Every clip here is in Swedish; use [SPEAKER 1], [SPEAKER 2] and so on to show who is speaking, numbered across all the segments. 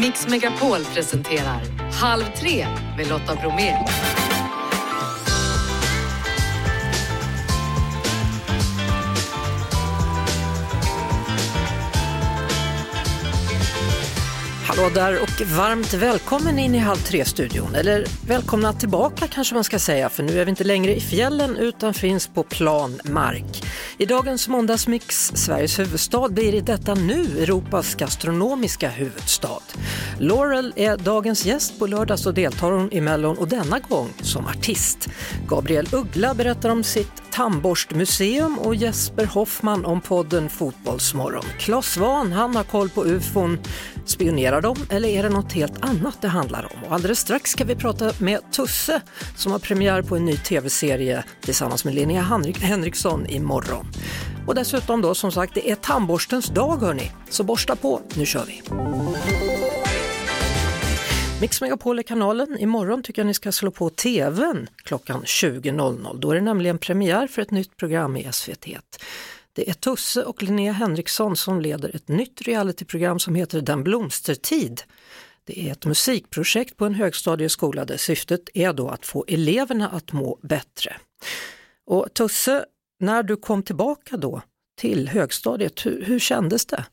[SPEAKER 1] Mix Megapol presenterar Halv tre med Lotta Bromé.
[SPEAKER 2] Hallå där och varmt välkommen in i Halv tre-studion. Eller välkomna tillbaka kanske man ska säga, för nu är vi inte längre i fjällen utan finns på plan mark. I dagens måndagsmix, Sveriges huvudstad blir i detta nu Europas gastronomiska huvudstad. Laurel är dagens gäst, på lördag så deltar hon i Mellon och denna gång som artist. Gabriel Uggla berättar om sitt tandborstmuseum och Jesper Hoffman om podden Fotbollsmorgon. Claes Svahn, han har koll på ufon. Spionerar de eller är det något helt annat det handlar om? Och alldeles strax ska vi prata med Tusse som har premiär på en ny tv-serie tillsammans med Linnea Henriksson imorgon. Och dessutom då som sagt, det är tandborstens dag hörni, så borsta på, nu kör vi! Mix Megapol är kanalen. Imorgon tycker jag ni ska slå på tvn klockan 20.00. Då är det nämligen premiär för ett nytt program i SVT. Det är Tusse och Linnea Henriksson som leder ett nytt realityprogram som heter Den blomstertid. Det är ett musikprojekt på en högstadieskola där syftet är då att få eleverna att må bättre. Och Tusse, när du kom tillbaka då till högstadiet, hur, hur kändes det?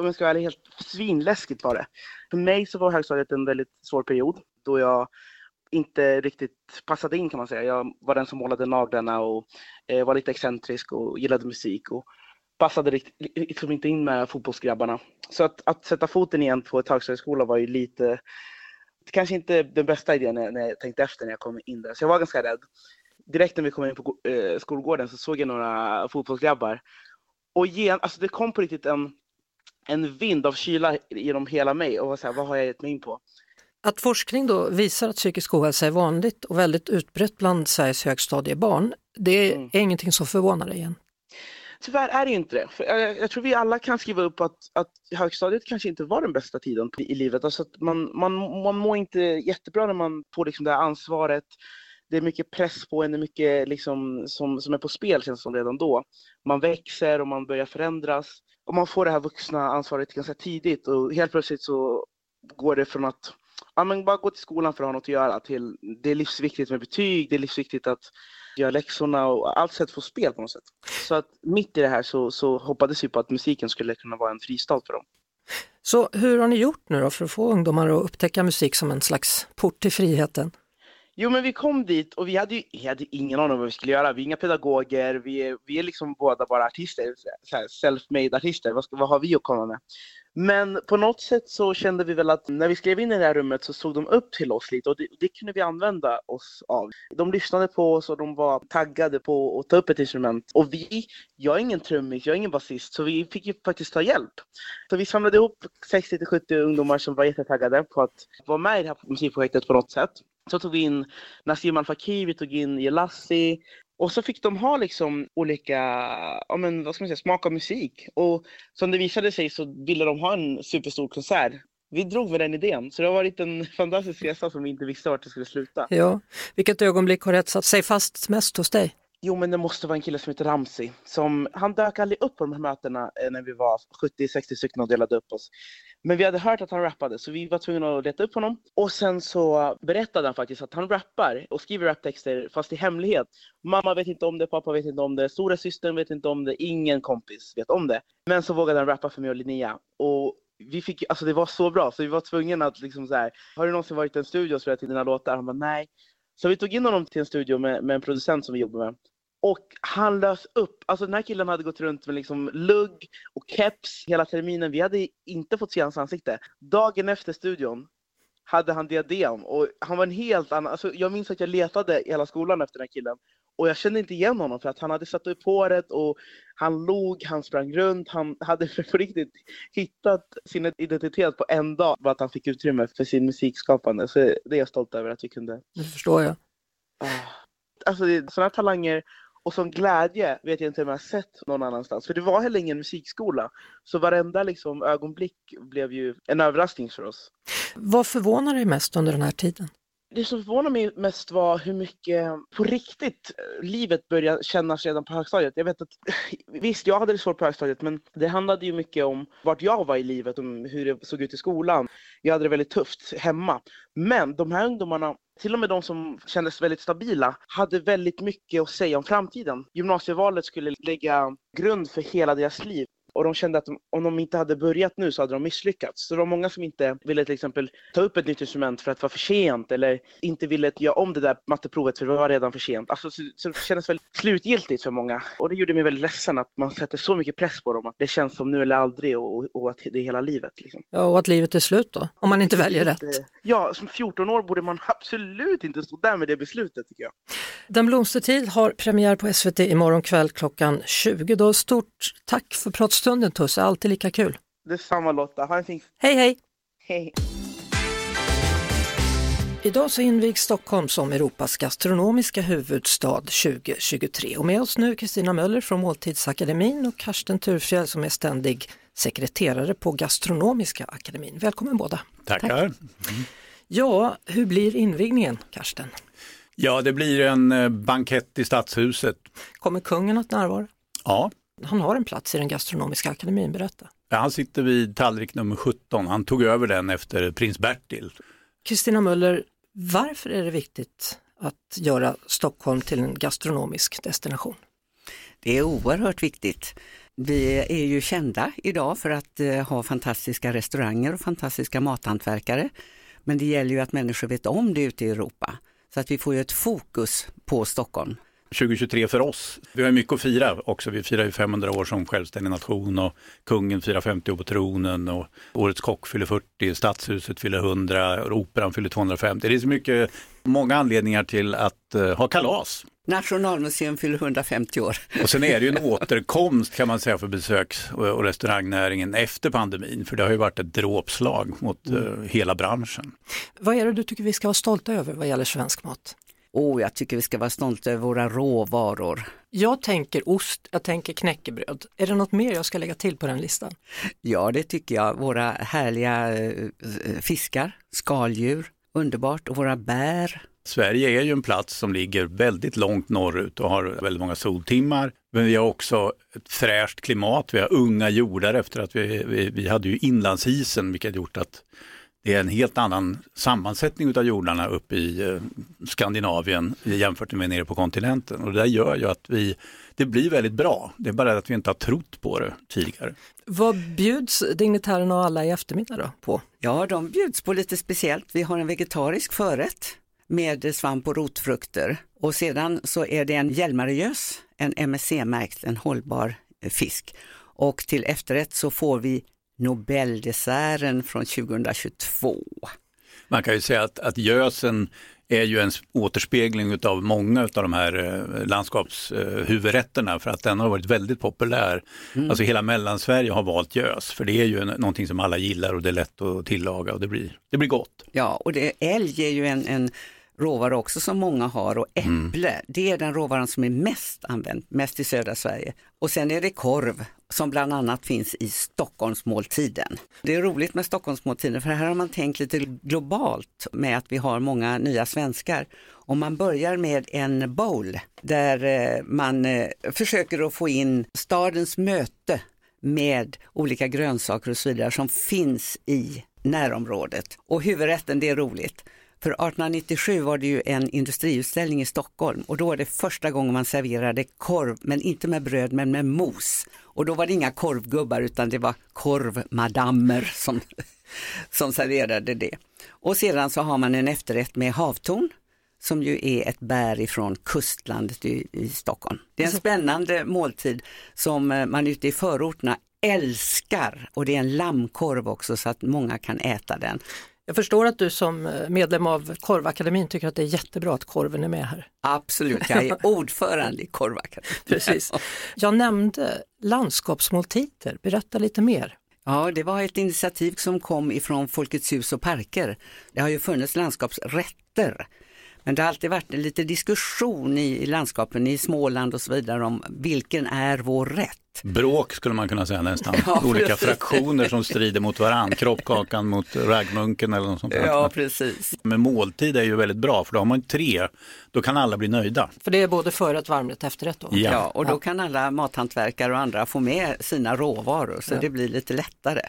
[SPEAKER 3] Om jag ska vara ärlig, helt svinläskigt var det. För mig så var högstadiet en väldigt svår period då jag inte riktigt passade in kan man säga. Jag var den som målade naglarna och eh, var lite excentrisk och gillade musik och passade riktigt, liksom inte in med fotbollsgrabbarna. Så att, att sätta foten igen på ett högstadieskola var ju lite, kanske inte den bästa idén när, när jag tänkte efter när jag kom in där. Så jag var ganska rädd. Direkt när vi kom in på eh, skolgården så såg jag några fotbollsgrabbar och igen, alltså det kom på riktigt en, en vind av kyla genom hela mig och var så här, vad har jag gett mig in på?
[SPEAKER 2] Att forskning då visar att psykisk ohälsa är vanligt och väldigt utbrett bland Sveriges högstadiebarn, det är mm. ingenting som förvånar dig igen?
[SPEAKER 3] Tyvärr är det inte det. För jag, tror vi alla kan skriva upp att, att högstadiet kanske inte var den bästa tiden i livet. Alltså att man, man, man mår inte jättebra när man får liksom det här ansvaret. Det är mycket press på en, det är mycket liksom som, som är på spel känns som redan då. Man växer och man börjar förändras. Och man får det här vuxna ansvaret ganska tidigt och helt plötsligt så går det från att ja, men bara gå till skolan för att ha något att göra till det är livsviktigt med betyg, det är livsviktigt att göra läxorna och allt sätt få spel på något sätt. Så att mitt i det här så, så hoppades vi på att musiken skulle kunna vara en fristad för dem.
[SPEAKER 2] Så hur har ni gjort nu då för att få ungdomar att upptäcka musik som en slags port till friheten?
[SPEAKER 3] Jo men vi kom dit och vi hade ju vi hade ingen aning om vad vi skulle göra. Vi är inga pedagoger, vi är, vi är liksom båda bara artister, self-made artister. Vad, ska, vad har vi att komma med? Men på något sätt så kände vi väl att när vi skrev in i det här rummet så såg de upp till oss lite och det, det kunde vi använda oss av. De lyssnade på oss och de var taggade på att ta upp ett instrument. Och vi, jag är ingen trummis, jag är ingen basist, så vi fick ju faktiskt ta hjälp. Så vi samlade ihop 60-70 ungdomar som var jättetaggade på att vara med i det här musikprojektet på något sätt. Så tog vi in Nassim Al Fakir, vi tog in Jelassi, och så fick de ha liksom olika, ja men vad ska man säga, smak av musik. Och som det visade sig så ville de ha en superstor konsert. Vi drog med den idén, så det har varit en fantastisk resa som vi inte visste vart det skulle sluta.
[SPEAKER 2] Ja, vilket ögonblick har etsat sig fast mest hos dig?
[SPEAKER 3] Jo, men det måste vara en kille som heter Ramsi. Som, han dök aldrig upp på de här mötena eh, när vi var 70-60 stycken och delade upp oss. Men vi hade hört att han rappade så vi var tvungna att leta upp honom. Och sen så berättade han faktiskt att han rappar och skriver raptexter fast i hemlighet. Mamma vet inte om det, pappa vet inte om det, stora systern vet inte om det, ingen kompis vet om det. Men så vågade han rappa för mig och Linnea. Och vi fick, alltså det var så bra så vi var tvungna att liksom så här, har du någonsin varit i en studio och spelat in dina låtar? Han bara nej. Så vi tog in honom till en studio med, med en producent som vi jobbar med. Och han lös upp. Alltså den här killen hade gått runt med liksom lugg och keps hela terminen. Vi hade inte fått se hans ansikte. Dagen efter studion hade han diadem och han var en helt annan. Alltså jag minns att jag letade i hela skolan efter den här killen och jag kände inte igen honom för att han hade satt upp håret och han log, han sprang runt, han hade på riktigt hittat sin identitet på en dag. Bara att han fick utrymme för sin musikskapande. Så det är jag stolt över att vi kunde.
[SPEAKER 2] Det förstår jag.
[SPEAKER 3] Ah. Alltså sådana talanger och som glädje vet jag inte om jag har sett någon annanstans. För det var heller ingen musikskola. Så varenda liksom, ögonblick blev ju en överraskning för oss.
[SPEAKER 2] Vad förvånar dig mest under den här tiden?
[SPEAKER 3] Det som förvånade mig mest var hur mycket på riktigt livet började kännas redan på högstadiet. Jag vet att visst, jag hade det svårt på högstadiet, men det handlade ju mycket om vart jag var i livet, om hur det såg ut i skolan. Jag hade det väldigt tufft hemma. Men de här ungdomarna till och med de som kändes väldigt stabila hade väldigt mycket att säga om framtiden. Gymnasievalet skulle lägga grund för hela deras liv. Och de kände att om de inte hade börjat nu så hade de misslyckats. Så det var många som inte ville till exempel ta upp ett nytt instrument för att det var för sent eller inte ville göra om det där matteprovet för det var redan för sent. Alltså, så, så det kändes väldigt slutgiltigt för många. Och det gjorde mig väldigt ledsen att man sätter så mycket press på dem. Att det känns som nu eller aldrig och, och att det är hela livet. Liksom.
[SPEAKER 2] Ja, och att livet är slut då, om man inte väljer rätt.
[SPEAKER 3] Ja, som 14 år borde man absolut inte stå där med det beslutet tycker jag.
[SPEAKER 2] Den blomstertid har premiär på SVT imorgon kväll klockan 20. Då stort tack för pratstunden Tusse, alltid lika kul.
[SPEAKER 3] Detsamma Lotta, ha en fin...
[SPEAKER 2] Hej hej!
[SPEAKER 3] Hej!
[SPEAKER 2] Idag så invigs Stockholm som Europas gastronomiska huvudstad 2023 och med oss nu Kristina Möller från Måltidsakademin och Karsten Turfjell som är ständig sekreterare på Gastronomiska akademin. Välkommen båda!
[SPEAKER 4] Tackar! Tack. Mm.
[SPEAKER 2] Ja, hur blir invigningen Karsten?
[SPEAKER 4] Ja, det blir en eh, bankett i Stadshuset.
[SPEAKER 2] Kommer kungen att närvara?
[SPEAKER 4] Ja.
[SPEAKER 2] Han har en plats i den gastronomiska akademin, berätta.
[SPEAKER 4] Ja, han sitter vid tallrik nummer 17, han tog över den efter prins Bertil.
[SPEAKER 2] Kristina Möller, varför är det viktigt att göra Stockholm till en gastronomisk destination?
[SPEAKER 5] Det är oerhört viktigt. Vi är ju kända idag för att eh, ha fantastiska restauranger och fantastiska mathantverkare. Men det gäller ju att människor vet om det ute i Europa. Så att vi får ju ett fokus på Stockholm.
[SPEAKER 4] 2023 för oss. Vi har mycket att fira också. Vi firar ju 500 år som självständig nation och kungen firar 50 år på tronen och Årets kock fyller 40, Stadshuset fyller 100, och Operan fyller 250. Det är så mycket, många anledningar till att uh, ha kalas.
[SPEAKER 5] Nationalmuseum fyller 150 år.
[SPEAKER 4] Och sen är det ju en återkomst kan man säga för besöks och restaurangnäringen efter pandemin. För det har ju varit ett dråpslag mot mm. hela branschen.
[SPEAKER 2] Vad är det du tycker vi ska vara stolta över vad gäller svensk mat?
[SPEAKER 5] Oh, jag tycker vi ska vara stolta över våra råvaror.
[SPEAKER 2] Jag tänker ost, jag tänker knäckebröd. Är det något mer jag ska lägga till på den listan?
[SPEAKER 5] Ja, det tycker jag. Våra härliga eh, fiskar, skaldjur, underbart och våra bär.
[SPEAKER 4] Sverige är ju en plats som ligger väldigt långt norrut och har väldigt många soltimmar. Men vi har också ett fräscht klimat, vi har unga jordar efter att vi, vi, vi hade ju inlandsisen vilket gjort att det är en helt annan sammansättning av jordarna uppe i eh, Skandinavien jämfört med nere på kontinenten. Och det gör ju att vi, det blir väldigt bra. Det är bara att vi inte har trott på det tidigare.
[SPEAKER 2] Vad bjuds dignitärerna och alla i eftermiddag då på?
[SPEAKER 5] Ja, de bjuds på lite speciellt. Vi har en vegetarisk förrätt med svamp och rotfrukter och sedan så är det en Hjälmaregös, en MSC-märkt, en hållbar eh, fisk. Och till efterrätt så får vi Nobeldesserten från 2022.
[SPEAKER 4] Man kan ju säga att, att gösen är ju en återspegling av många av de här eh, landskapshuvudrätterna för att den har varit väldigt populär. Mm. Alltså hela Mellansverige har valt gös för det är ju någonting som alla gillar och det är lätt att tillaga och det blir, det blir gott.
[SPEAKER 5] Ja, och det, älg är ju en, en råvara också som många har och äpple, mm. det är den råvaran som är mest använd, mest i södra Sverige. Och sen är det korv som bland annat finns i Stockholmsmåltiden. Det är roligt med Stockholmsmåltiden för här har man tänkt lite globalt med att vi har många nya svenskar. Om man börjar med en bowl där eh, man eh, försöker att få in stadens möte med olika grönsaker och så vidare som finns i närområdet. Och huvudrätten, det är roligt. För 1897 var det ju en industriutställning i Stockholm och då var det första gången man serverade korv, men inte med bröd men med mos. Och då var det inga korvgubbar utan det var korvmadammer som, som serverade det. Och sedan så har man en efterrätt med havtorn som ju är ett bär ifrån kustlandet i, i Stockholm. Det är en alltså- spännande måltid som eh, man ute i förorterna älskar och det är en lammkorv också så att många kan äta den.
[SPEAKER 2] Jag förstår att du som eh, medlem av Korvakademin tycker att det är jättebra att korven är med här.
[SPEAKER 5] Absolut, jag är ordförande i Korvakademin.
[SPEAKER 2] Precis. Jag nämnde landskapsmåltider, berätta lite mer.
[SPEAKER 5] Ja, det var ett initiativ som kom ifrån Folkets hus och parker. Det har ju funnits landskapsrätter Men det har alltid varit lite diskussion i, i landskapen i Småland och så vidare om vilken är vår rätt.
[SPEAKER 4] Bråk skulle man kunna säga nästan.
[SPEAKER 5] Ja,
[SPEAKER 4] Olika
[SPEAKER 5] precis.
[SPEAKER 4] fraktioner som strider mot varandra. Kroppkakan mot raggmunken eller något sånt där.
[SPEAKER 5] Ja, precis.
[SPEAKER 4] Men måltid är ju väldigt bra för då har man tre, då kan alla bli nöjda.
[SPEAKER 2] För det är både förrätt, varmrätt, efterrätt då?
[SPEAKER 4] Ja.
[SPEAKER 5] Ja, och då kan alla mathantverkare och andra få med sina råvaror så det blir lite lättare.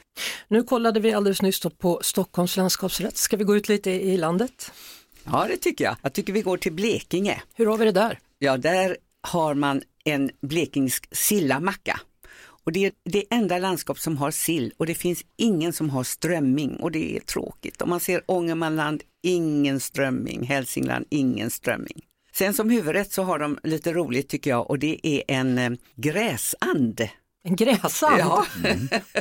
[SPEAKER 2] Nu kollade vi alldeles nyss på Stockholms landskapsrätt. Ska vi gå ut lite i landet?
[SPEAKER 5] Ja, det tycker jag. Jag tycker vi går till Blekinge.
[SPEAKER 2] Hur har vi det där?
[SPEAKER 5] Ja, där har man en blekingsk sillamacka. Och det är det enda landskap som har sill och det finns ingen som har strömming och det är tråkigt. Om man ser Ångermanland, ingen strömming, Hälsingland, ingen strömming. Sen som huvudrätt så har de lite roligt tycker jag och det är en eh, gräsand.
[SPEAKER 2] En gräsand?
[SPEAKER 5] Ja.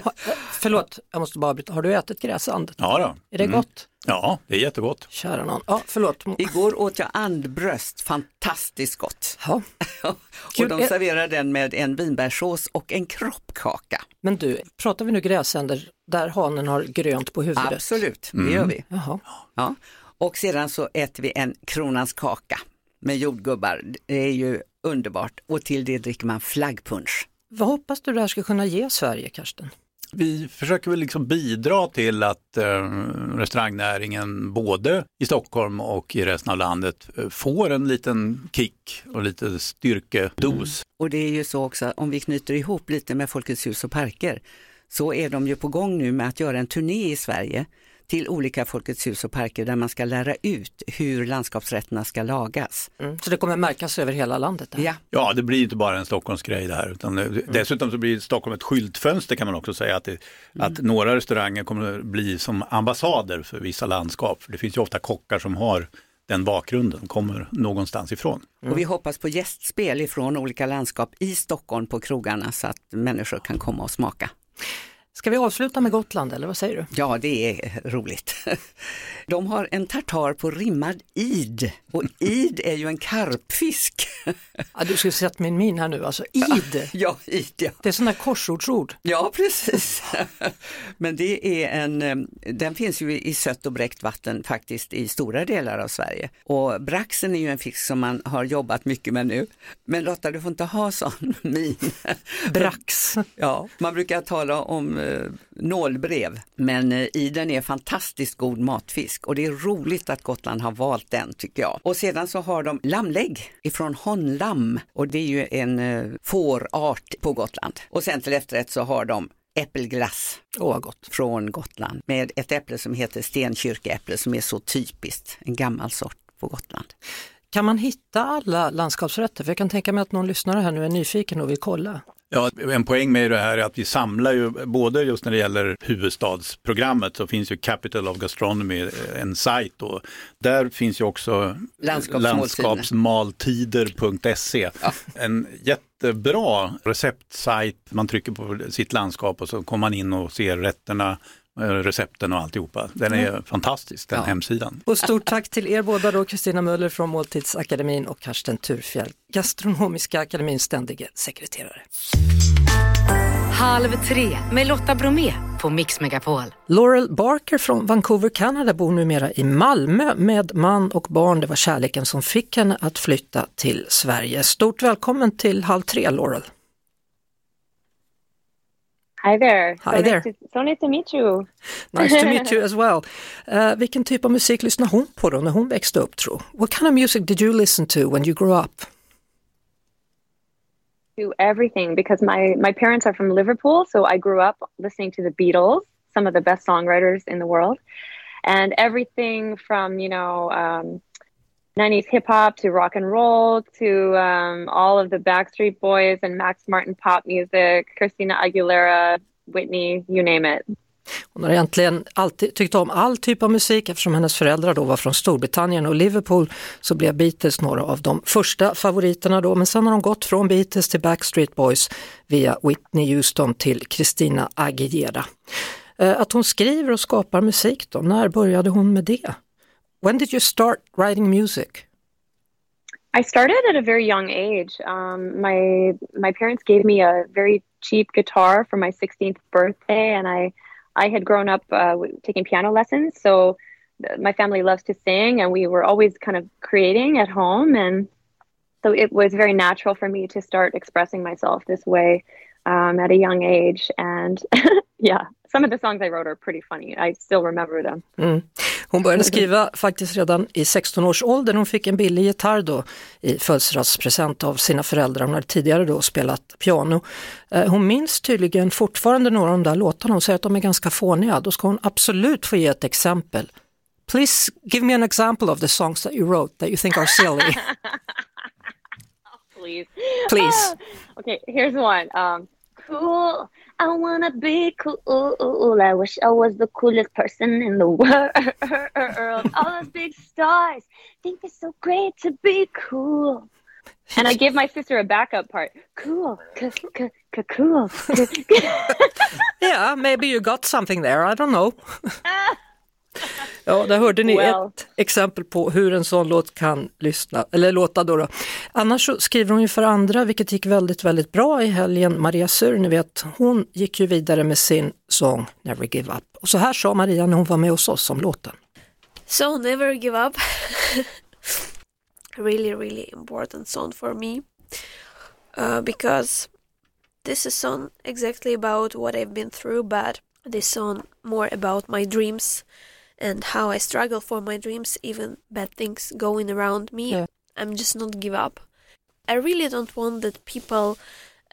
[SPEAKER 2] Ha, förlåt, jag måste bara bryta. Har du ätit gräsand?
[SPEAKER 4] Ja, då.
[SPEAKER 2] Är det
[SPEAKER 4] Mm.
[SPEAKER 2] gott?
[SPEAKER 4] Ja, det är jättegott.
[SPEAKER 2] Kära någon. Ja, förlåt.
[SPEAKER 5] Igår åt jag andbröst, fantastiskt gott.
[SPEAKER 2] Ja.
[SPEAKER 5] och de serverar den med en vinbärssås och en kroppkaka.
[SPEAKER 2] Men du, pratar vi nu gräsänder där hanen har grönt på huvudet?
[SPEAKER 5] Absolut, det gör vi.
[SPEAKER 2] Jaha.
[SPEAKER 5] Ja. Och sedan så äter vi en kronans kaka med jordgubbar. Det är ju underbart och till det dricker man flaggpunsch.
[SPEAKER 2] Vad hoppas du det här ska kunna ge Sverige, Karsten?
[SPEAKER 4] Vi försöker väl liksom bidra till att eh, restaurangnäringen både i Stockholm och i resten av landet eh, får en liten kick och lite styrkedos.
[SPEAKER 5] Och det är ju så också, om vi knyter ihop lite med Folkets hus och parker, så är de ju på gång nu med att göra en turné i Sverige till olika Folkets hus och parker där man ska lära ut hur landskapsrätterna ska lagas.
[SPEAKER 2] Mm. Så det kommer märkas över hela landet? Där.
[SPEAKER 5] Ja,
[SPEAKER 4] Ja, det blir inte bara en Stockholmsgrej det här. Utan det- dessutom så blir Stockholm ett skyltfönster kan man också säga. Att, det, att några restauranger kommer att bli som ambassader för vissa landskap. För det finns ju ofta kockar som har den bakgrunden, kommer någonstans ifrån.
[SPEAKER 5] och vi hoppas på gästspel ifrån olika landskap i Stockholm på krogarna så att människor kan komma och smaka.
[SPEAKER 2] Ska vi avsluta med Gotland eller vad säger du?
[SPEAKER 5] Ja, det är roligt. De har en tartar på rimmad id och id är ju en karpfisk.
[SPEAKER 2] Ja, du skulle sett min min här nu, alltså id.
[SPEAKER 5] Ja, id ja.
[SPEAKER 2] Det är sådana korsordsord.
[SPEAKER 5] Ja, precis. Men det är en, eh, den finns ju i sött och bräckt vatten faktiskt i stora delar av Sverige. Och braxen är ju en fisk som man har jobbat mycket med nu. Men Lotta, du får inte ha sån min.
[SPEAKER 2] Brax.
[SPEAKER 5] Ja, man brukar tala om eh, nålbrev, men eh, iden är fantastiskt god matfisk och det är roligt att Gotland har valt den tycker jag. Och sedan så har de lammlägg ifrån honlamm och det är ju en eh, fårart på Gotland. Och sen till efterrätt så har de äppelglass
[SPEAKER 2] Åh, gott.
[SPEAKER 5] från Gotland med ett äpple som heter stenkyrkeäpple som är så typiskt, en gammal sort på Gotland.
[SPEAKER 2] Kan man hitta alla landskapsrätter? För jag kan tänka mig att någon lyssnare här nu är nyfiken och vill kolla.
[SPEAKER 4] Ja, en poäng med det här är att vi samlar ju, både just när det gäller huvudstadsprogrammet så finns ju Capital of Gastronomy, en sajt och där finns ju också
[SPEAKER 5] Landskapsmåltiderna.
[SPEAKER 4] landskapsmaltider.se. En jättebra receptsajt, man trycker på sitt landskap och så kommer man in och ser rätterna, eh, recepten och alltihopa. Den är fantastisk, den
[SPEAKER 5] Ja.
[SPEAKER 4] hemsidan.
[SPEAKER 2] Och stort tack till er båda då, Kristina Möller från Måltidsakademin och Karsten Turfjell, Gastronomiska akademins ständige sekreterare.
[SPEAKER 1] Halv tre med Lotta Bromé på Mix Megapol.
[SPEAKER 2] Laurel Barker från Vancouver, Kanada bor numera i Malmö med man och barn. Det var kärleken som fick henne att flytta till Sverige. Stort välkommen till Halv tre, Laurel.
[SPEAKER 6] Hi there.
[SPEAKER 2] Hi
[SPEAKER 6] so
[SPEAKER 2] there.
[SPEAKER 6] Nice to, so nice to meet you.
[SPEAKER 2] Nice to meet you as well. Uh, vilken typ av musik lyssnade hon på då när hon växte upp tro? What kind of music did you listen to when you grew up?
[SPEAKER 6] Do everything because my my parents are from Liverpool, so I grew up listening to the Beatles, some of the best songwriters in the world, and everything from you know. Um, 90s hip hop to rock and roll to um, all of the Backstreet Boys and Max Martin pop music, Christina Aguilera, Whitney, you name it.
[SPEAKER 2] Hon har egentligen alltid tyckt om all typ av musik eftersom hennes föräldrar då var från Storbritannien och Liverpool så blev Beatles några av de första favoriterna då men sen har de gått från Beatles till Backstreet Boys via Whitney Houston till Christina Aguilera. Eh, att hon skriver och skapar musik då, när började hon med det? When did you start writing music?
[SPEAKER 6] I started at a very young age. Um, my my parents gave me a very cheap guitar for my 16th birthday, and I I had grown up uh, taking piano lessons. So my family loves to sing, and we were always kind of creating at home, and so it was very natural for me to start expressing myself this way um, at a young age. And yeah, some of the songs I wrote are pretty funny. I still remember them.
[SPEAKER 2] Mm. Hon började skriva faktiskt redan i 16 års ålder. Hon fick en billig gitarr då i födelsedagspresent av sina föräldrar. Hon hade tidigare då spelat piano. Eh, hon minns tydligen fortfarande några av de där låtarna. Hon säger att de är ganska fåniga. Då ska hon absolut få ge ett exempel. Please give me an example of the songs that you wrote that you think are silly.
[SPEAKER 6] Please.
[SPEAKER 2] Please.
[SPEAKER 6] okay, here's one. Um, cool. I wanna be cool. I wish I was the coolest person in the world. All those big stars think it's so great to be cool. And I gave my sister a backup part. Cool, cool.
[SPEAKER 2] yeah, maybe you got something there. I don't know. Ja, där hörde ni well. ett exempel på hur en sån låt kan lyssna, eller låta. Då, då. Annars skriver hon ju för andra, vilket gick väldigt, väldigt bra i helgen. Maria Sur, ni vet, hon gick ju vidare med sin sång Never Give Up. Och så här sa Maria när hon var med hos oss om låten.
[SPEAKER 7] So Never Give Up, really, really important song for me. Uh, because this is song exactly about what I've been through, but this song more about my dreams and how I struggle for my dreams, even bad things going around me. Yeah. I'm just not give up. I really don't want that people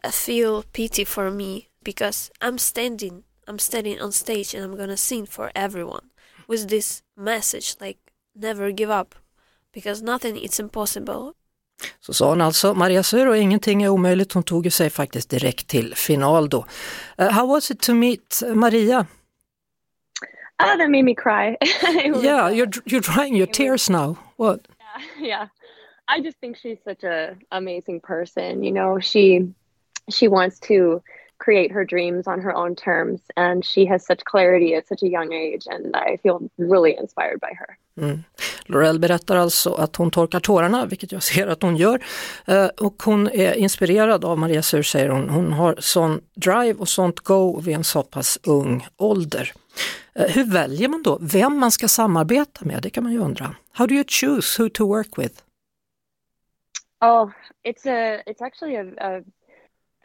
[SPEAKER 7] uh, feel pity for me because I'm standing, I'm standing on stage and I'm gonna sing for everyone with this message like never give up because nothing is impossible.
[SPEAKER 2] Så sa hon alltså, Maria och ingenting är omöjligt. Hon tog sig faktiskt direkt till final då. Uh, how was it to meet Maria?
[SPEAKER 6] Oh, that made me cry.
[SPEAKER 2] yeah, you're you're drying your tears now. What?
[SPEAKER 6] Yeah, yeah. I just think she's such a amazing person. You know, she she wants to create her dreams on her own terms and she has such clarity at such a young age and I feel really inspired by her.
[SPEAKER 2] Mm. Laurel berättar alltså att hon torkar tårarna, vilket jag ser att hon gör. Eh, och hon är inspirerad av Maria Sur, säger hon. Hon har sån drive och sånt go vid en så pass ung ålder. Eh, hur väljer man då vem man ska samarbeta med? Det kan man ju undra. How do you choose who to work with?
[SPEAKER 6] Oh, it's a it's actually a, a,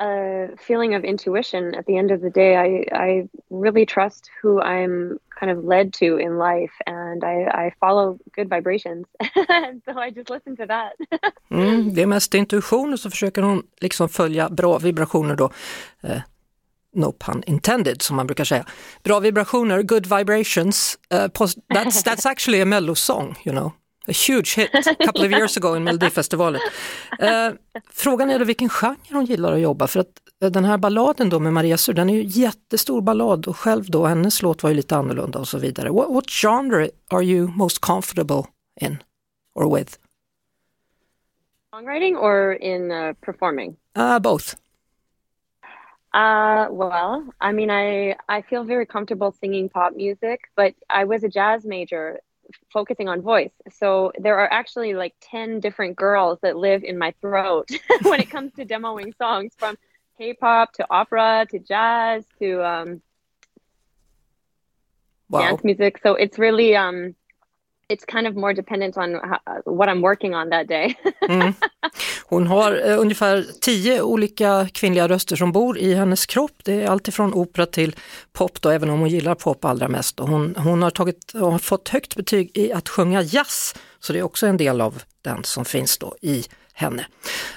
[SPEAKER 6] a feeling of intuition. At the end of the day, I I really trust who I'm kind of led to in life, and I I follow good vibrations. so I just listen to that.
[SPEAKER 2] mm, det är mest intuition och så försöker hon liksom följa bra vibrationer då. Eh, no pun intended som man brukar säga. Bra vibrationer, good vibrations. Uh, that's, that's actually a mello song, you know. A huge hit a couple of years ago in Melodifestivalen. Uh, frågan är då vilken genre hon gillar att jobba för att uh, den här balladen då med Maria Sur, den är ju jättestor ballad och själv då, hennes låt var ju lite annorlunda och så vidare. What, what genre are you most comfortable in or with?
[SPEAKER 6] Songwriting or in uh, performing?
[SPEAKER 2] Uh, both.
[SPEAKER 6] Uh, well, I mean, I I feel very comfortable singing pop music, but I was a jazz major focusing on voice. So there are actually like 10 different girls that live in my throat when it comes to demoing songs from K-pop to opera to jazz to um, wow. dance music. So it's really um, it's kind of more dependent on what I'm working on that day. mm.
[SPEAKER 2] Hon har eh, ungefär tio olika kvinnliga röster som bor i hennes kropp. Det är alltifrån opera till pop, då, även om hon gillar pop allra mest. hon, hon har, tagit, har fått högt betyg i att sjunga jazz, så det är också en del av den som finns då i henne.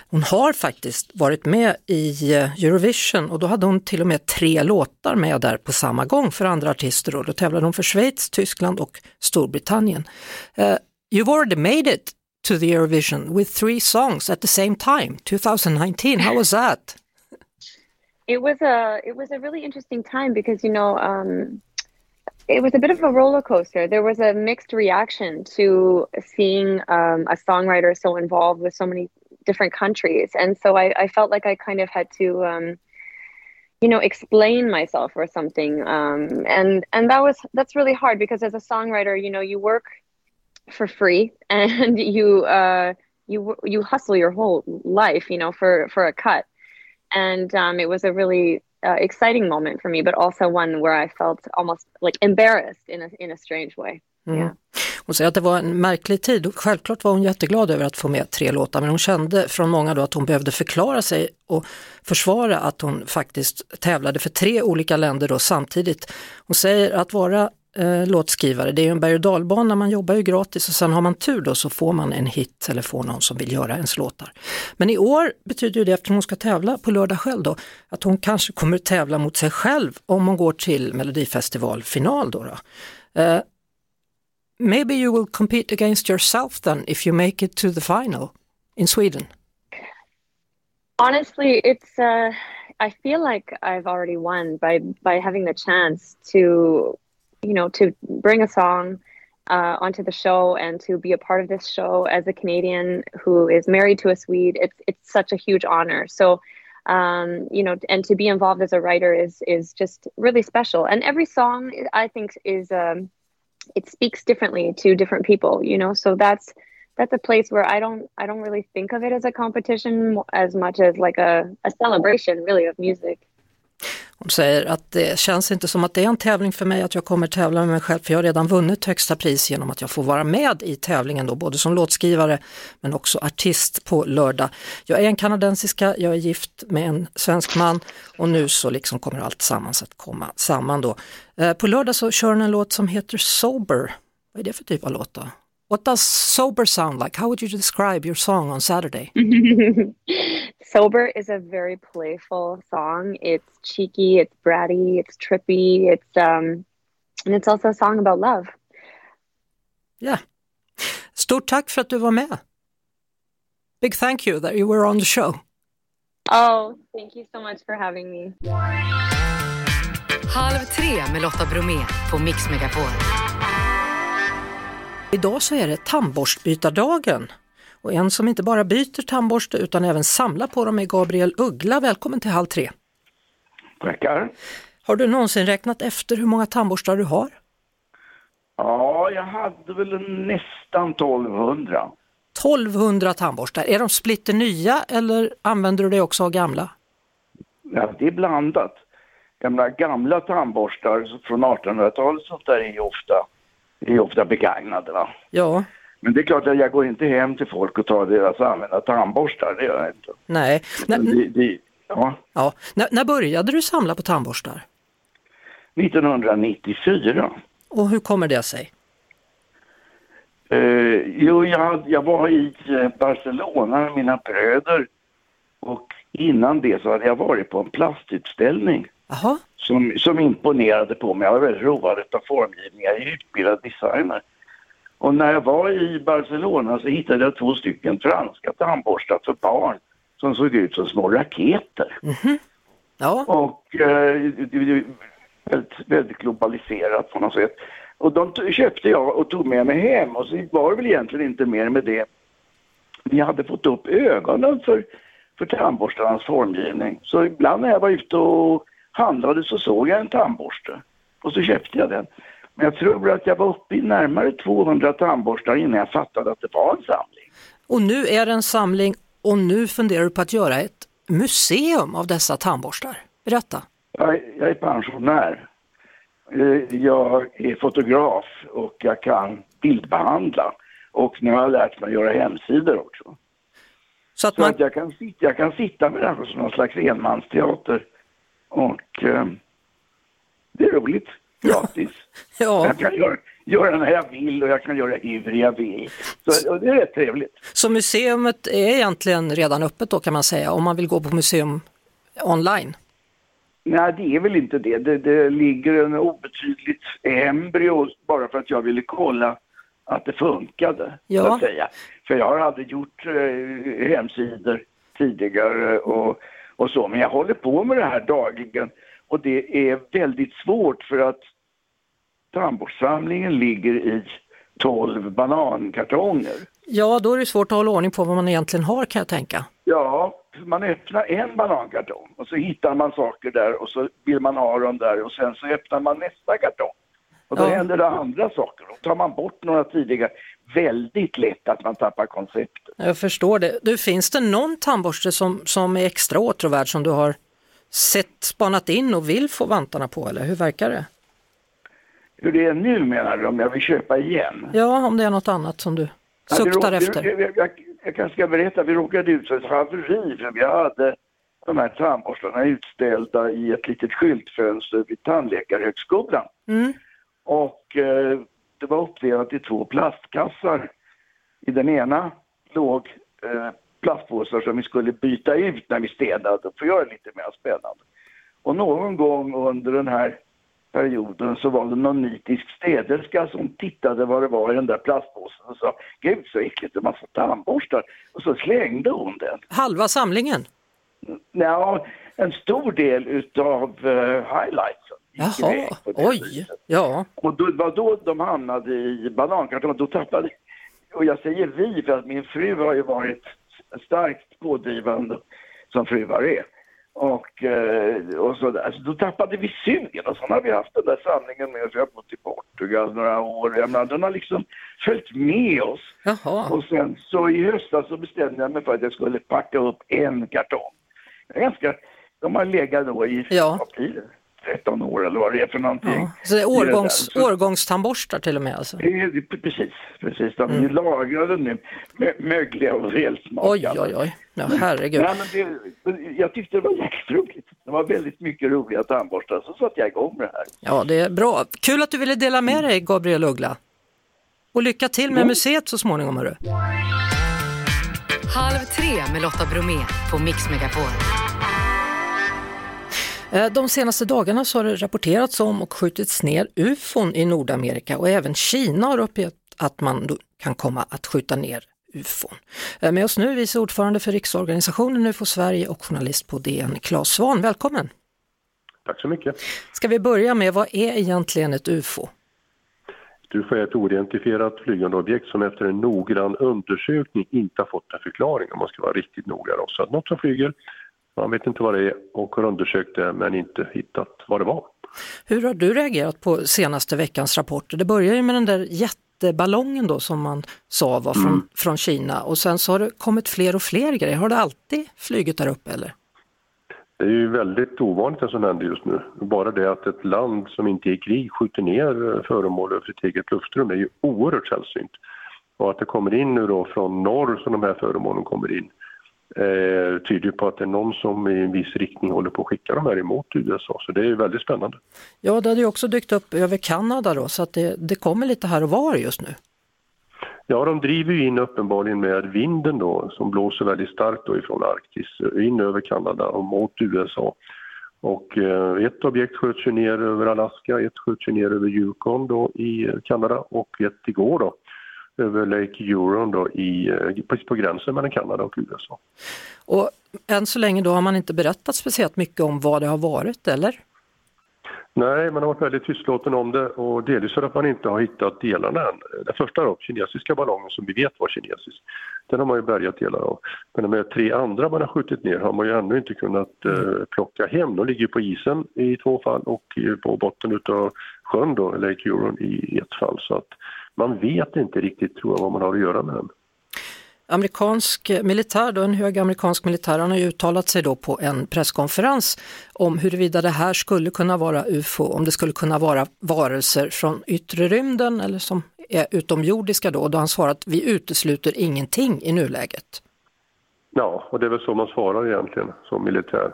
[SPEAKER 2] Hon har faktiskt varit med i eh, Eurovision och då hade hon till och med tre låtar med där på samma gång för andra artister. Och då tävlade hon för Schweiz, Tyskland och Storbritannien. Uh, you've already made it to the Eurovision with three songs at the same time, 2019. How was that?
[SPEAKER 6] It was a it was a really interesting time because you know um, it was a bit of a roller coaster. There was a mixed reaction to seeing um, a songwriter so involved with so many different countries, and so I, I felt like I kind of had to, um, you know, explain myself or something, um, and and that was that's really hard because as a songwriter, you know, you work for free and you uh, you you hustle your whole life, you know, for for a cut, and um, it was a really uh, exciting moment for me, but also one where I felt almost like embarrassed in a in a strange way. Mm. Yeah.
[SPEAKER 2] Hon säger att det var en märklig tid och självklart var hon jätteglad över att få med tre låtar men hon kände från många då att hon behövde förklara sig och försvara att hon faktiskt tävlade för tre olika länder då samtidigt. Hon säger att vara eh, låtskrivare, det är ju en berg och dalbana, man jobbar ju gratis och sen har man tur då så får man en hit eller får någon som vill göra ens låtar. Men i år betyder ju det, eftersom hon ska tävla på lördag själv då, att hon kanske kommer tävla mot sig själv om hon går till Melodifestivalfinal då. då. Eh, maybe you will compete against yourself then if you make it to the final in Sweden.
[SPEAKER 6] Honestly, it's uh, I feel like I've already won by by having the chance to, you know, to bring a song uh, onto the show and to be a part of this show as a Canadian who is married to a Swede. It's it's such a huge honor. So. Um, you know, and to be involved as a writer is is just really special. And every song, I think, is um, it speaks differently to different people. You know, so that's that's a place where I don't I don't really think of it as a competition as much as like a, a celebration really of music.
[SPEAKER 2] Hon säger att det känns inte som att det är en tävling för mig att jag kommer tävla med mig själv för jag har redan vunnit högsta pris genom att jag får vara med i tävlingen då, både som låtskrivare men också artist på lördag. Jag är en kanadensiska, jag är gift med en svensk man och nu så liksom kommer allt sammans att komma samman då. Eh, på lördag så kör hon en låt som heter Sober. Vad är det för typ av låt då? What does sober sound like? How would you describe your song on Saturday?
[SPEAKER 6] Sober is a very playful song. It's cheeky, it's bratty, it's trippy, it's um and it's also a song about love.
[SPEAKER 2] Ja. Stort tack för att du var med. Big thank you that you were on the show.
[SPEAKER 6] Oh, thank you so much for having me.
[SPEAKER 1] Halv tre med Lotta Bromé på Mix Megapol.
[SPEAKER 2] Idag så är det tandborstbytardagen. Och en som inte bara byter tandborste utan även samlar på dem är Gabriel Uggla. Välkommen till Halv tre.
[SPEAKER 8] Tackar.
[SPEAKER 2] Har du någonsin räknat efter hur många tandborstar du har?
[SPEAKER 8] Ja, jag hade väl nästan 1200.
[SPEAKER 2] 1200 tandborstar. Är de splitter nya eller använder du dig också av gamla?
[SPEAKER 8] Ja, det är blandat. Gamla, gamla tandborstar från 1800-talet sånt där är ju ofta, är ofta begagnade. Va?
[SPEAKER 2] Ja,
[SPEAKER 8] Men det är klart att jag går inte hem till folk och tar deras använda tandborstar, det gör jag inte.
[SPEAKER 2] nej. N-
[SPEAKER 8] Det, det, ja,
[SPEAKER 2] ja. När, när började du samla på tandborstar?
[SPEAKER 8] 1994.
[SPEAKER 2] Och hur kommer det sig?
[SPEAKER 8] Eh, jo, jag, jag var i eh, Barcelona med mina bröder och innan det så hade jag varit på en plastutställning
[SPEAKER 2] Jaha,
[SPEAKER 8] som, som imponerade på mig. Jag var väldigt road av formgivningar. Jag är utbildad designer. Och när jag var i Barcelona så hittade jag två stycken franska tandborstar för barn som såg ut som små raketer.
[SPEAKER 2] ja,
[SPEAKER 8] Och eh, väldigt, väldigt globaliserat på något sätt. Och de köpte jag och tog med mig hem och så var det väl egentligen inte mer med det. Vi hade fått upp ögonen för, för tandborstarnas formgivning. Så ibland när jag var ute och handlade så såg jag en tandborste och så köpte jag den. Men jag tror att jag var uppe i närmare 200 tandborstar innan jag fattade att det var en samling.
[SPEAKER 2] och nu är det en samling och nu funderar du på att göra ett museum av dessa tandborstar. Berätta.
[SPEAKER 8] Jag, jag är pensionär. Eh, Jag är fotograf och jag kan bildbehandla. Och nu har jag lärt mig att göra hemsidor också.
[SPEAKER 2] Så att
[SPEAKER 8] Så
[SPEAKER 2] man,
[SPEAKER 8] att jag kan, sitta, jag kan sitta med det här som någon slags enmansteater. Och eh, det är roligt. Gratis.
[SPEAKER 2] ja,
[SPEAKER 8] Jag kan göra, göra när jag vill och jag kan göra hur jag vill. Så det är rätt trevligt.
[SPEAKER 2] så museet är egentligen redan öppet då kan man säga om man vill gå på museum online.
[SPEAKER 8] Nej, det är väl inte det. Det, det ligger en obetydligt embryo bara för att jag ville kolla att det funkade.
[SPEAKER 2] Ja.
[SPEAKER 8] Så att säga. För jag har aldrig gjort eh, hemsidor tidigare och, och så. Men jag håller på med det här dagligen. Och det är väldigt svårt för att tandborstsamlingen ligger i 12 banankartonger.
[SPEAKER 2] Ja, då är det svårt att hålla ordning på vad man egentligen har kan jag tänka.
[SPEAKER 8] Ja, man öppnar en banankartong och så hittar man saker där och så vill man ha dem där och sen så öppnar man nästa kartong. Och då
[SPEAKER 2] Ja.
[SPEAKER 8] händer det andra saker. Då tar man bort några tidigare. Väldigt lätt att man tappar konceptet.
[SPEAKER 2] Jag förstår det. Du, finns det någon tandborste som, som är extra åtråvärd som du har sett, spanat in och vill få vantarna på eller hur verkar det?
[SPEAKER 8] Hur det är nu menar du, om jag vill köpa igen?
[SPEAKER 2] Ja, om det är något annat som du
[SPEAKER 8] Ja,
[SPEAKER 2] suktar
[SPEAKER 8] råkade-
[SPEAKER 2] efter.
[SPEAKER 8] Jag, jag, jag, jag kanske ska berätta, vi råkade ut för ett haveri för vi hade de här tandborstarna utställda i ett litet skyltfönster vid Tandläkarhögskolan.
[SPEAKER 2] Mm.
[SPEAKER 8] Och eh, det var uppdelat i två plastkassar. I den ena låg eh, plastpåsar som vi skulle byta ut när vi städade för att göra det lite mer spännande. Och någon gång under den här perioden så var det någon nitisk städerska som tittade vad det var i den där plastpåsen och sa Gud så äckligt, en massa tandborstar. Och så slängde hon den.
[SPEAKER 2] Halva samlingen?
[SPEAKER 8] Ja, en stor del utav uh, highlightsen
[SPEAKER 2] Jaha, oj.
[SPEAKER 8] viset.
[SPEAKER 2] Ja,
[SPEAKER 8] Och då, var då de hamnade i banankartong. Då tappade, och jag säger vi för att min fru har ju varit starkt pådrivande som fruar är. Och, eh, och så där. Så då tappade vi sugen och så har vi haft den där samlingen med oss. Jag har bott i Portugal några år. Jag menar, den har liksom följt med oss.
[SPEAKER 2] jaha.
[SPEAKER 8] Och sen så i höstas så bestämde jag mig för att jag skulle packa upp en kartong. Ganska, de har legat då i
[SPEAKER 2] Ja.
[SPEAKER 8] det, 13 år eller vad det är för någonting.
[SPEAKER 2] Ja. Så det är
[SPEAKER 8] det
[SPEAKER 2] årgångs.
[SPEAKER 8] Så-
[SPEAKER 2] årgångstandborstar till och med alltså?
[SPEAKER 8] Precis, precis. De är
[SPEAKER 2] Mm.
[SPEAKER 8] lagrade nu, mö- mögliga och välsmakande.
[SPEAKER 2] Oj, oj, oj. Ja, herregud.
[SPEAKER 8] Nej, men det, jag tyckte det var jäkligt roligt. Det var väldigt mycket roliga tandborstar, så satte jag igång med det här.
[SPEAKER 2] Ja, det är bra. Kul att du ville dela med dig, Gabriel Uggla. Och lycka till med museet så småningom, hörru.
[SPEAKER 1] Halv tre med Lotta Bromé på Mix Megapol.
[SPEAKER 2] Eh, De senaste dagarna så har det rapporterats om och skjutits ner ufon i Nordamerika och även Kina har uppgett att man kan komma att skjuta ner ufon. Eh, Med oss nu vice ordförande för Riksorganisationen UFO Sverige och journalist på DN, Claes Svahn. Välkommen!
[SPEAKER 9] Tack så mycket.
[SPEAKER 2] Ska vi börja med, vad är egentligen ett UFO?
[SPEAKER 9] UFO är ett oidentifierat flygande objekt som efter en noggrann undersökning inte har fått en förklaring om man ska vara riktigt noga. Då. Så att något som flyger, man vet inte vad det är och har undersökt det men inte hittat vad det var.
[SPEAKER 2] Hur har du reagerat på senaste veckans rapporter? Det börjar ju med den där jätteballongen då som man sa var från, från Kina och sen så har det kommit fler och fler grejer. Har det alltid flugit där uppe eller?
[SPEAKER 9] Det är ju väldigt ovanligt det som händer just nu. Bara det att ett land som inte är i krig skjuter ner föremål över sitt eget luftrum är ju oerhört sällsynt. Och att det kommer in nu då från norr som de här föremålen kommer in eh, tyder på att det är någon som i en viss riktning håller på att skicka de här emot USA. Så det är väldigt spännande.
[SPEAKER 2] Ja, det hade ju också dykt upp över Kanada då så att det, det kommer lite här och var just nu.
[SPEAKER 9] Ja, de driver ju in uppenbarligen med vinden då som blåser väldigt starkt då ifrån Arktis in över Kanada och mot USA. Och eh, ett objekt sköts ju ner över Alaska, ett sköts ju ner över Yukon då i Kanada och ett igår då över Lake Huron då i, eh, på, på gränsen mellan Kanada och USA.
[SPEAKER 2] Och än så länge då har man inte berättat speciellt mycket om vad det har varit, eller?
[SPEAKER 9] Nej, man har varit väldigt tystlåten om det och delvis för att man inte har hittat delarna än. Den första då, kinesiska ballongen som vi vet var kinesisk, den har man ju bärgat delar av. Men de här tre andra man har skjutit ner har man ju ännu inte kunnat eh, plocka hem. De ligger på isen i två fall och eh, på botten utav sjön då, Lake Huron i ett fall. Så att man vet inte riktigt tror jag vad man har att göra med den.
[SPEAKER 2] Amerikansk militär, då, en hög amerikansk militär, han har ju uttalat sig då på en presskonferens om huruvida det här skulle kunna vara UFO, om det skulle kunna vara varelser från yttre rymden eller som är utomjordiska då, då han svarat vi utesluter ingenting i nuläget.
[SPEAKER 9] Ja, och det är väl så man svarar egentligen som militär.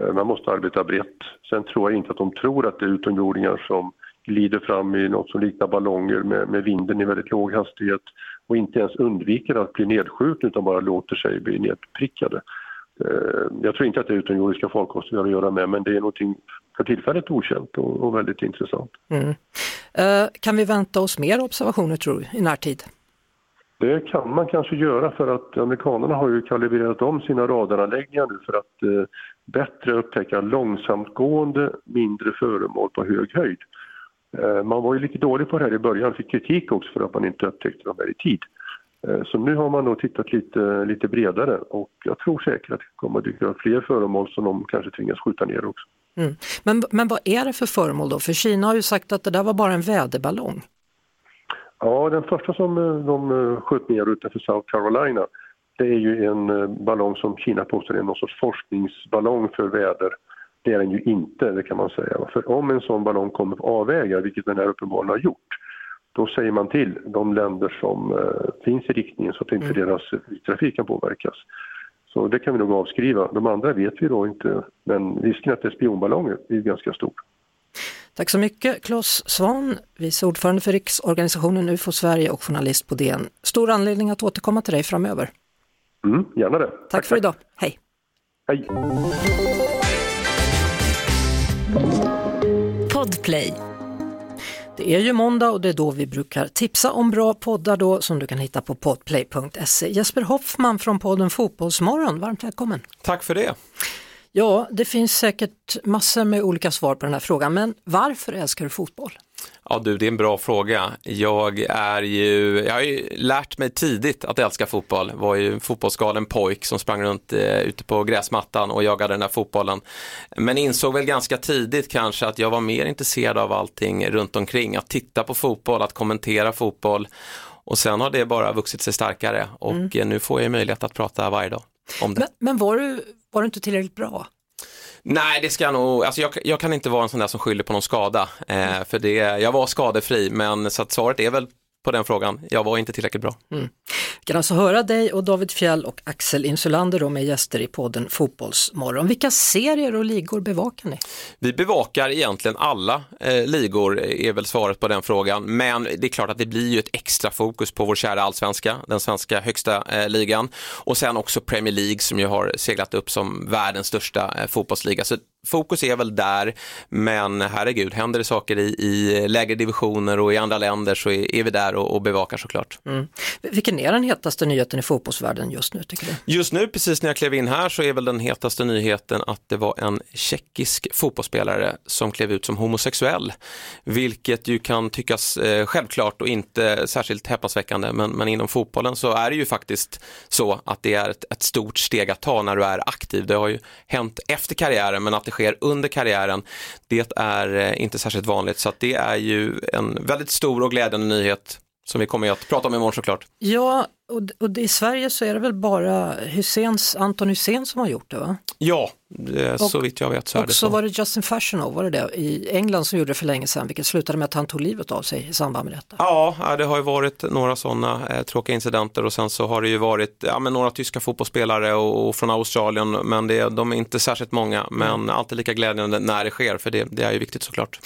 [SPEAKER 9] Eh, Man måste arbeta brett. Sen tror jag inte att de tror att det är utomjordingar som glider fram i något som liknar ballonger med, med vinden i väldigt låg hastighet och inte ens undviker att bli nedskjutna utan bara låter sig bli nedprickade. Eh, Jag tror inte att det är utomjordiska farkoster vi har att göra med men det är någonting för tillfället okänt och, och väldigt intressant.
[SPEAKER 2] Mm. Eh, kan vi vänta oss mer observationer tror du, i närtid?
[SPEAKER 9] Det kan man kanske göra för att amerikanerna har ju kalibrerat om sina radaranläggningar nu för att eh, bättre upptäcka långsamtgående mindre föremål på hög höjd. Eh, man var ju lite dålig på det här i början, fick kritik också för att man inte upptäckte dem här i tid. Eh, så nu har man nog tittat lite, lite bredare och jag tror säkert att det kommer att dyka upp fler föremål som de kanske tvingas skjuta ner också.
[SPEAKER 2] Mm. Men, men vad är det för föremål då? För Kina har ju sagt att det där var bara en väderballong.
[SPEAKER 9] Ja, den första som eh, de sköt ner utanför South Carolina det är ju en ballong som Kina påstår är någon sorts forskningsballong för väder. Det är den ju inte, det kan man säga. För om en sån ballong kommer på avvägar, vilket den här uppenbarligen har gjort, då säger man till de länder som uh, finns i riktningen så att inte mm. deras trafik kan påverkas. Så det kan vi nog avskriva. De andra vet vi då inte, men risken att det är spionballonger är ganska stor.
[SPEAKER 2] Tack så mycket Claes Svan, vice ordförande för Riksorganisationen UFO Sverige och journalist på DN. Stor anledning att återkomma till dig framöver.
[SPEAKER 9] Mm, gärna det.
[SPEAKER 2] Tack, tack för tack. idag, hej.
[SPEAKER 9] Hej.
[SPEAKER 2] Podplay. Det är ju måndag och det är då vi brukar tipsa om bra poddar då som du kan hitta på podplay.se. Jesper Hoffman från podden Fotbollsmorgon, varmt välkommen!
[SPEAKER 10] Tack för det!
[SPEAKER 2] Ja, det finns säkert massor med olika svar på den här frågan, men varför älskar du fotboll?
[SPEAKER 10] Ja du, det är en bra fråga. Jag är ju, jag har ju lärt mig tidigt att älska fotboll. Jag var ju en fotbollsgalen pojk som sprang runt eh, ute på gräsmattan och jagade den där fotbollen. Men insåg väl ganska tidigt kanske att jag var mer intresserad av allting runt omkring. Att titta på fotboll, att kommentera fotboll. Och sen har det bara vuxit sig starkare och mm. nu får jag möjlighet att prata varje dag om det.
[SPEAKER 2] Men, men var, du, var du inte tillräckligt bra?
[SPEAKER 10] Nej, det ska jag nog, alltså jag, jag, kan inte vara en sån där som skyller på någon skada. Eh, för det, jag var skadefri, men så att svaret är väl på den frågan. Jag var inte tillräckligt bra. Mm.
[SPEAKER 2] Vi kan alltså höra dig och David Fjell och Axel Insulander då med gäster i podden Fotbollsmorgon. Vilka serier och ligor bevakar ni?
[SPEAKER 10] Vi bevakar egentligen alla eh, ligor, är väl svaret på den frågan. Men det är klart att det blir ju ett extra fokus på vår kära allsvenska, den svenska högsta eh, ligan. Och sen också Premier League som ju har seglat upp som världens största eh, fotbollsliga. Så fokus är väl där, men herregud, händer det saker i, i lägre divisioner och i andra länder så är, är vi där och, och bevakar såklart. Mm.
[SPEAKER 2] Vilken är den hetaste nyheten i fotbollsvärlden just nu tycker du?
[SPEAKER 10] Just nu, precis när jag klev in här, så är väl den hetaste nyheten att det var en tjeckisk fotbollsspelare som klev ut som homosexuell, vilket ju kan tyckas eh, självklart och inte särskilt häpnadsväckande, men, men inom fotbollen så är det ju faktiskt så att det är ett, ett stort steg att ta när du är aktiv. Det har ju hänt efter karriären, men att det sker under karriären, det är eh, inte särskilt vanligt. Så att det är ju en väldigt stor och glädjande nyhet som vi kommer att prata om imorgon såklart.
[SPEAKER 2] Ja, och, och i Sverige så är det väl bara Husseins, Anton Hussein som har gjort det va?
[SPEAKER 10] Ja, det, så vitt jag vet så är det så.
[SPEAKER 2] Och så var det Justin Fashionov, var det det, i England som gjorde det för länge sedan, vilket slutade med att han tog livet av sig i samband med detta.
[SPEAKER 10] Ja, det har ju varit några sådana eh, tråkiga incidenter och sen så har det ju varit ja, men några tyska fotbollsspelare och, och från Australien, men det, de är inte särskilt många, men mm. alltid lika glädjande när det sker, för det, det är ju viktigt såklart.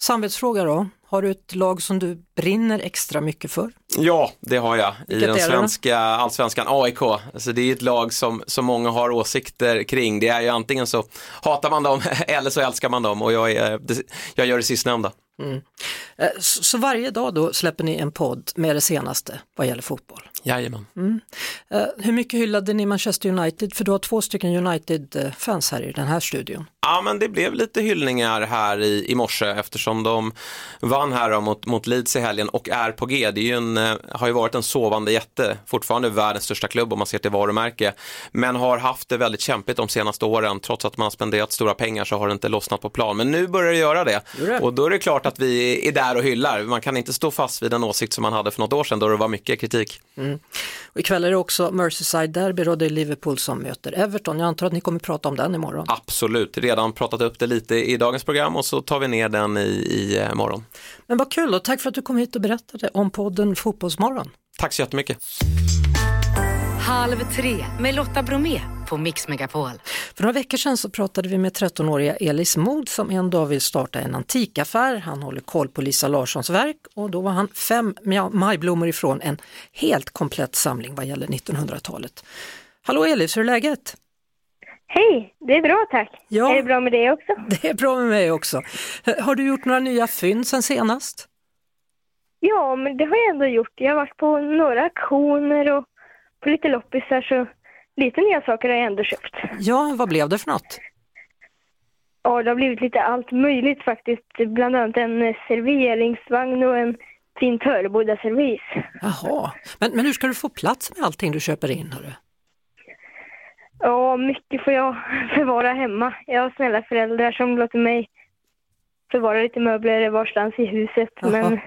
[SPEAKER 2] Samvetsfråga då, har du ett lag som du brinner extra mycket för?
[SPEAKER 10] Ja, det har jag i Vilket den svenska allsvenskan, AIK. Alltså det är ett lag som, som många har åsikter kring. Det är ju antingen så hatar man dem eller så älskar man dem och jag, är, jag gör det sistnämnda. Mm.
[SPEAKER 2] Eh, så varje dag då släpper ni en podd med det senaste vad gäller fotboll?
[SPEAKER 10] Jajamän. Mm.
[SPEAKER 2] Uh, hur mycket hyllade ni Manchester United? För du har två stycken United-fans här i den här studion.
[SPEAKER 10] Ja, men det blev lite hyllningar här i, i morse eftersom de vann här mot, mot Leeds i helgen och är på G. Det är ju en, eh, har ju varit en sovande jätte, fortfarande världens största klubb om man ser till varumärke, men har haft det väldigt kämpigt de senaste åren. Trots att man har spenderat stora pengar så har det inte lossnat på plan. Men nu börjar det göra det. det. Och då är det klart att vi är där och hyllar. Man kan inte stå fast vid en åsikt som man hade för något år sedan då det var mycket kritik. Mm.
[SPEAKER 2] Och ikväll är det också Merseyside Derby och det är Liverpool som möter Everton. Jag antar att ni kommer prata om den imorgon?
[SPEAKER 10] Absolut, redan pratat upp det lite i dagens program och så tar vi ner den i, i eh, morgon.
[SPEAKER 2] Men vad kul och tack för att du kom hit och berättade om podden Fotbollsmorgon.
[SPEAKER 10] Tack så jättemycket.
[SPEAKER 1] Halv tre med Lotta Bromé på Mix Megapol.
[SPEAKER 2] För några veckor sedan så pratade vi med 13-åriga Elis Mod som en dag vill starta en antikaffär. Han håller koll på Lisa Larssons verk och då var han fem majblommor ifrån en helt komplett samling vad gäller 1900-talet. Hallå Elis, hur är läget?
[SPEAKER 11] Hej, det är bra tack. Ja, är det bra med dig också?
[SPEAKER 2] Det är bra med mig också. Har du gjort några nya fynd sen senast?
[SPEAKER 11] Ja, men det har jag ändå gjort. Jag har varit på några auktioner och på lite loppisar så lite nya saker har jag ändå köpt.
[SPEAKER 2] Ja, vad blev det för något?
[SPEAKER 11] Ja, det har blivit lite allt möjligt faktiskt. Bland annat en serveringsvagn och en fin Töreboda-servis.
[SPEAKER 2] Jaha, men, men hur ska du få plats med allting du köper in? Hörru?
[SPEAKER 11] Ja, mycket får jag förvara hemma. Jag har snälla föräldrar som låter mig förvara lite möbler varstans i huset. Jaha. Men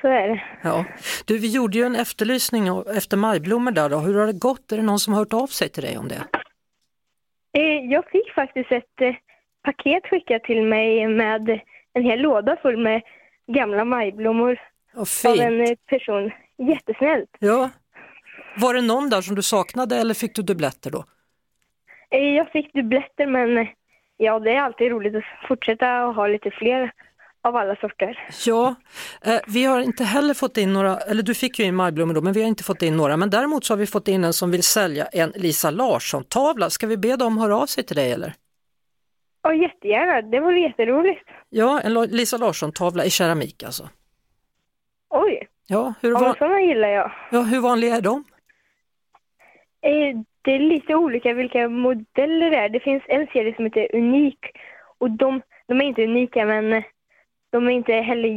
[SPEAKER 11] så är det.
[SPEAKER 2] Ja. Du, vi gjorde ju en efterlysning efter majblommor där då. Hur har det gått? Är det någon som har hört av sig till dig om det?
[SPEAKER 11] Eh, jag fick faktiskt ett eh, paket skickat till mig med en hel låda full med gamla majblommor
[SPEAKER 2] Vad
[SPEAKER 11] av en eh, person. Jättesnällt.
[SPEAKER 2] Ja. Var det någon där som du saknade eller fick du dubbletter då?
[SPEAKER 11] Jag fick dubbletter men ja, det är alltid roligt att fortsätta och ha lite fler av alla sorter.
[SPEAKER 2] Ja, eh, vi har inte heller fått in några, eller du fick ju in majblommor då, men vi har inte fått in några. Men däremot så har vi fått in en som vill sälja en Lisa Larsson-tavla. Ska vi be dem höra av sig till dig eller?
[SPEAKER 11] Ja, jättegärna. Det vore jätteroligt.
[SPEAKER 2] Ja, en Lisa Larsson-tavla i keramik alltså.
[SPEAKER 11] Oj,
[SPEAKER 2] Ja, hur,
[SPEAKER 11] ja,
[SPEAKER 2] van-
[SPEAKER 11] men sådana gillar jag.
[SPEAKER 2] ja, hur vanliga är de?
[SPEAKER 11] Eh, Det är lite olika vilka modeller det är. Det finns en serie som heter Unik och de, de är inte unika men eh, de är inte heller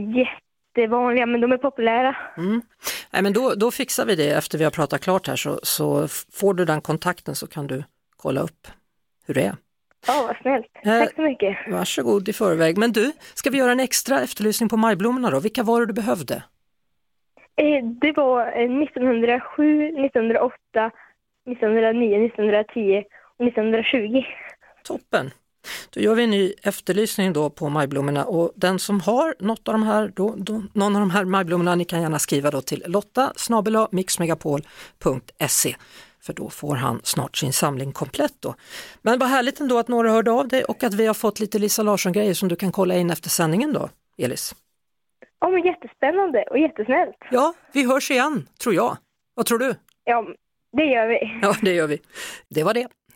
[SPEAKER 11] jättevanliga men de är populära.
[SPEAKER 2] Mm. Nej, men då, då fixar vi det efter vi har pratat klart här så, så får du den kontakten så kan du kolla upp hur det är.
[SPEAKER 11] Ja, vad snällt.
[SPEAKER 2] Eh,
[SPEAKER 11] Tack så mycket.
[SPEAKER 2] Varsågod i förväg. Men du, ska vi göra en extra efterlysning på majblommorna då? Vilka var det du behövde?
[SPEAKER 11] Eh, Det var eh, 1907, 1908, 1909, 1910 och 1920.
[SPEAKER 2] Toppen! Då gör vi en ny efterlysning då på majblommorna och den som har något av de här, då, då, någon av de här majblommorna, ni kan gärna skriva då till lotta mixmegapol.se för då får han snart sin samling komplett då. Men vad härligt ändå att några hörde av dig och att vi har fått lite Lisa Larsson-grejer som du kan kolla in efter sändningen då, Elis.
[SPEAKER 11] Ja, men jättespännande och jättesnällt.
[SPEAKER 2] Ja, vi hörs igen, tror jag. Vad tror du?
[SPEAKER 11] Ja, det gör vi.
[SPEAKER 2] Ja, det gör vi. Det var det.